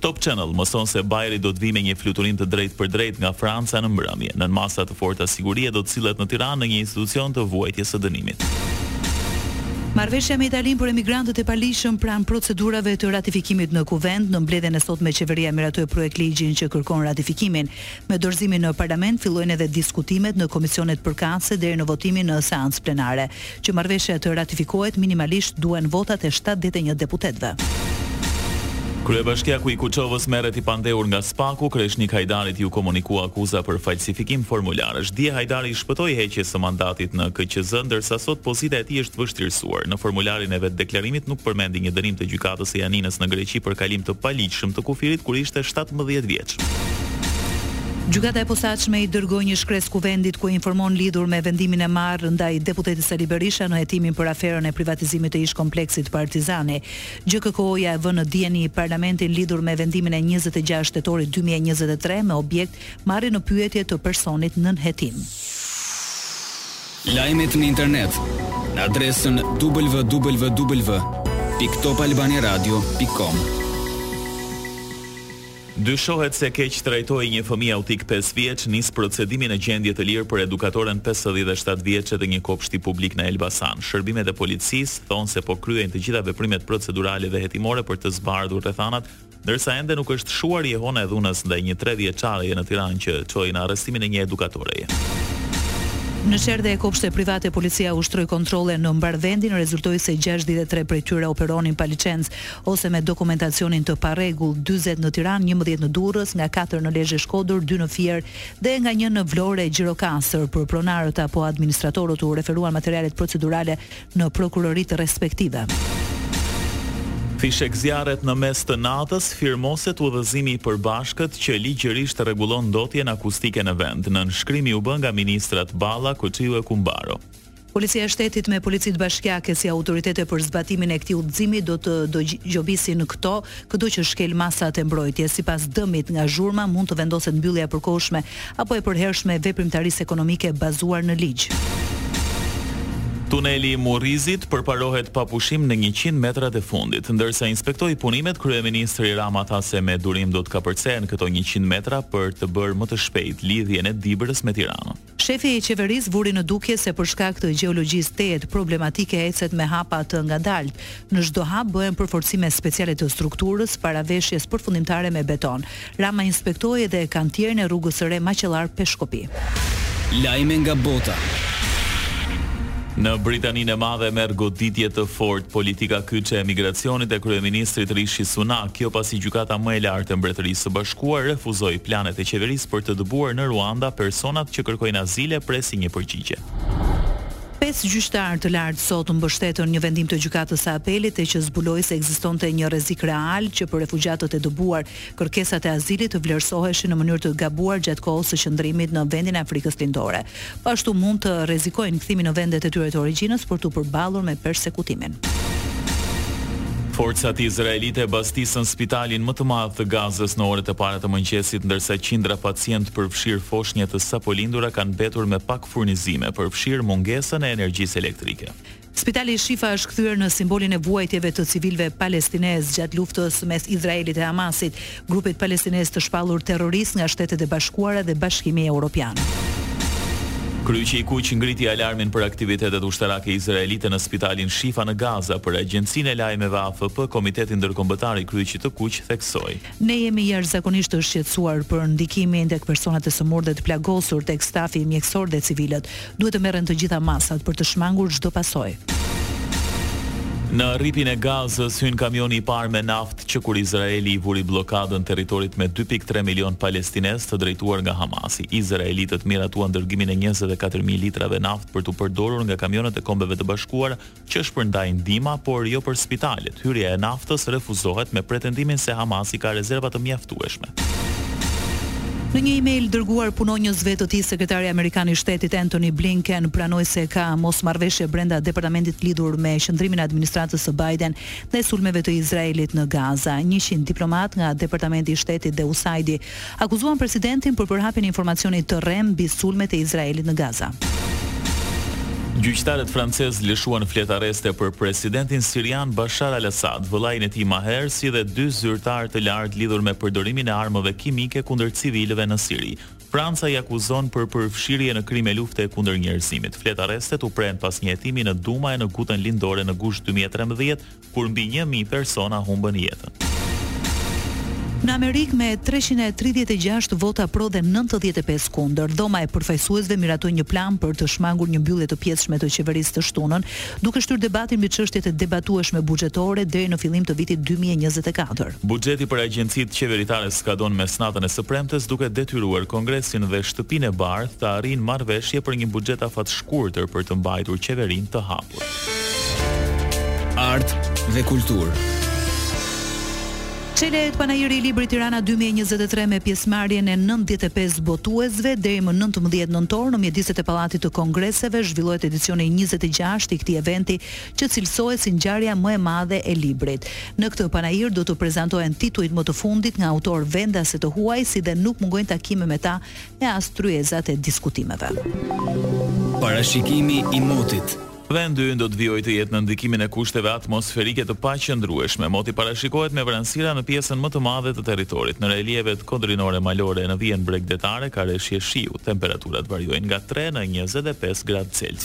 Top Channel mëson se Bajri do të vijë me një fluturim të drejtpërdrejtë nga Franca në mbrëmje. Nën masa të forta sigurie do të sillet në Tiranë në një institucion të vuajtjes së dënimit. Marrëveshja me Italinë për emigrantët e paligjshëm pranë procedurave të ratifikimit në Kuvend, në mbledhjen e sotme Qeveria miratoi projektligjin që kërkon ratifikimin. Me dorëzimin në Parlament fillojnë edhe diskutimet në komisionet përkatëse deri në votimin në seancë plenare. Që marrëveshja të ratifikohet minimalisht duhen votat e shtatëdhjetë e një deputetëve. Kryebashkiaku i Kuçovës merret i pandehur nga SPAK-u, Kreshnik Hajdarit iu komunikua akuza për falsifikim formularësh. Dje Hajdari i shpëtoi heqjes së mandatit në KQZ, ndërsa sot pozita e tij është vështirësuar. Në formularin e vetëdeklarimit nuk përmendi një dënim të Gjykatës së Janinës në Greqi për kalim të paligjshëm të kufirit kur ishte shtatëmbëdhjetë vjeç. Gjykata e Posaçme i dërgoi një shkresë Kuvendit ku informon lidhur me vendimin e marrë ndaj deputetit Sali Berisha në hetimin për aferën e privatizimit të ish-kompleksit Partizani. GKKO-ja e vë në dijeni Parlamentin lidhur me vendimin e njëzet e gjashtë tetorit dy mijë e njëzet e tre me objekt marrjen në pyetje të personit nën hetim. Lajmet në internet në adresën www.topalbaniaradio.com. Dyshohet se keqtrajtoi një fëmijë autik pesë vjeç, nis procedimi në gjendje të lirë për edukatoren pesëdhjetë e shtatë vjeçe të një kopshti publik në Elbasan. Shërbimet e policisë thonë se po kryejnë të gjitha veprimet procedurale dhe hetimore për të zbardhur rrethanat, ndërsa ende nuk është shuar jehona e dhunës ndaj një tre vjeçareje në Tiranë që çoi në arrestimin e një edukatoreje. Në çerdhe e kopshte private policia ushtroi kontrolle në mbarë vendin, rezultoi se gjashtëdhjetë e tre prej tyre operonin pa licencë. ose me dokumentacionin të parregullt, dyzet në Tiranë, njëmbëdhjetë në Durrës, nga katër në Lezhë e Shkodër, dy në Fier dhe nga një në Vlorë e Gjirokastër. Për pronarët apo administratorët u referuan materialet procedurale në prokuroritë respektive. Fishekzjarret në mes të natës, firmoset udhëzimi i përbashkët që ligjërisht rregullon ndotjen akustike në vend. Nënshkrimi u bë nga ministrat Balla, Koçiu e Kumbaro. Policia e Shtetit me policitë bashkiake si autoritete për zbatimin e këtij udhëzimi do të do gjobisin këto, këdo që shkel masat e mbrojtjes. Sipas dëmit nga zhurma mund të vendoset mbyllja e përkohshme apo e përhershme e veprimtarisë ekonomike bazuar në ligj. Tuneli i Murrizit përparohet pa pushim në njëqind metrat e fundit. Ndërsa inspektoi punimet, kryeministri Rama tha se me durim do të kapërcehen këto njëqind metra për të bërë më të shpejtë lidhjen e Dibrës me Tiranën. Shefi i qeverisë vuri në dukje se për shkak të gjeologjisë tejet problematike ecet me hapa të ngadaltë. Në çdo hap bëhen përforcime speciale të strukturës para veshjes përfundimtare me beton. Rama inspektoi edhe kantierin e rrugës së re Maqellar-Peshkopi. Lajme nga bota. Në Britaninë e Madhe merr goditje të fortë politika kyçe e emigracionit e kryeministrit Rishi Sunak, kjo pasi Gjykata më e Lartë e Mbretërisë së Bashkuar kuar refuzoi planet e qeverisë për të dëbuar në Ruanda personat që kërkojnë azil e presin një përgjigje. Pesë gjyqtarë të lartë sot mbështetën një vendim të Gjykatës së Apelit e që zbuloi se ekzistonte një rrezik real që për refugjatët e dëbuar, kërkesat e azilit të vlerësoheshin në mënyrë të gabuar gjatë kohës së qëndrimit në vendin e Afrikës Lindore. Po ashtu mund të rrezikojnë kthimin në vendet e tyre të origjinës për t'u përballur me persekutimin. Forcat izraelite bastisën spitalin më të madh të Gazës në orët e para të mëngjesit, ndërsa qindra pacientë, përfshirë foshnje të sapolindura, kanë mbetur me pak furnizime, përfshirë mungesën e energjisë elektrike. Spitali Shifa është kthyer në simbolin e vuajtjeve të civilëve palestinezë gjatë luftës mes Izraelit e Hamasit, grupit palestinez të shpallur terrorist nga Shtetet e Bashkuara dhe Bashkimi Europian. Kryqi i Kuq ngriti alarmin për aktivitetet ushtarake izraelite në spitalin Shifa në Gaza, për agjencinë e lajmeve AFP, Komiteti Ndërkombëtar i Kryqit të Kuq theksoi. Ne jemi jashtëzakonisht të shqetësuar për ndikimin tek personat e sëmurë dhe të plagosur, tek stafi mjekësor dhe civilët. Duhet të merren të gjitha masat për të shmangur çdo pasojë. Në Rripin e Gazës hyn kamioni i parë me naftë që kur Izraeli i vuri bllokadën territorit me dy pikë tre milionë palestinezë të drejtuar nga Hamasi. Izraelitët miratuan dërgimin e njëzet e katër mijë litrave naftë për t'u përdorur nga kamionët e Kombeve të Bashkuara që shpërndajnë ndihma, por jo për spitalet, hyrja e naftës refuzohet me pretendimin se Hamasi ka rezerva të mjaftueshme. Në një email dërguar punonjësve të tij, Sekretari amerikan i Shtetit Antony Blinken pranoi se ka mosmarrëveshje brenda departamentit lidhur me qëndrimin e administratës së Biden ndaj sulmeve të Izraelit në Gaza. Njëqind diplomatë nga Departamenti i Shtetit dhe USAID-i Akuzuan presidentin për përhapjen e informacionit të rremë mbi sulmet e Izraelit në Gaza. Gjyqtarët francezë lëshuan fletarreste për presidentin sirian Bashar al-Assad, vëllain e tij Maher, si dhe dy zyrtarë të lartë lidhur me përdorimin e armëve kimike kundër civilëve në Siri. Franca i akuzon për përfshirje në krime lufte kundër njerëzimit. Fletarrestet u prenë pas një hetimi në Duma e në Gutën Lindore në gusht dy mijë e trembëdhjetë, kur mbi një mijë persona humbën jetën. Në Amerikë, me treqind e tridhjetë e gjashtë vota pro dhe nëntëdhjetë e pesë kundër, Dhoma e Përfaqësuesve miratoi një plan për të shmangur një mbyllje të pjesshme të qeverisë të shtunën, duke shtyrë debatin mbi çështjet e debatueshme buxhetore deri në fillim të vitit dy mijë e njëzet e katër. Buxheti për agjencitë qeveritare skadon mesnatën e së premtes duke detyruar Kongresin dhe Shtëpinë e Bardhë të arrijnë marrëveshje për një buxhet afatshkurtër për të mbajtur qeverinë të hapur. Art dhe kulturë. Çelet Panairi i Librit Tirana dy mijë e njëzet e tre me pjesëmarrjen e nëntëdhjetë e pesë botuesve deri më nëntëmbëdhjetë nëntor në mjediset e Pallatit të Kongreseve zhvillohet edicioni i njëzet e gjashtë i këtij eventi që cilësohet si ngjarja më e madhe e librit. Në këtë panair do të prezantohen titujt më të fundit nga autorë vendas e të huaj si dhe nuk mungojnë takime me ta e as tryezat e diskutimeve. Parashikimi i motit. Vendi ynë do të vijojë të jetë nën ndikimin e kushteve atmosferike të paqëndrueshme. Moti parashikohet me vranësira në pjesën më të madhe të territorit. Në relievet kodrinore malore e në vijën bregdetare ka reshje shiu. Temperaturat variojnë nga tre në njëzet e pesë gradë Celsius.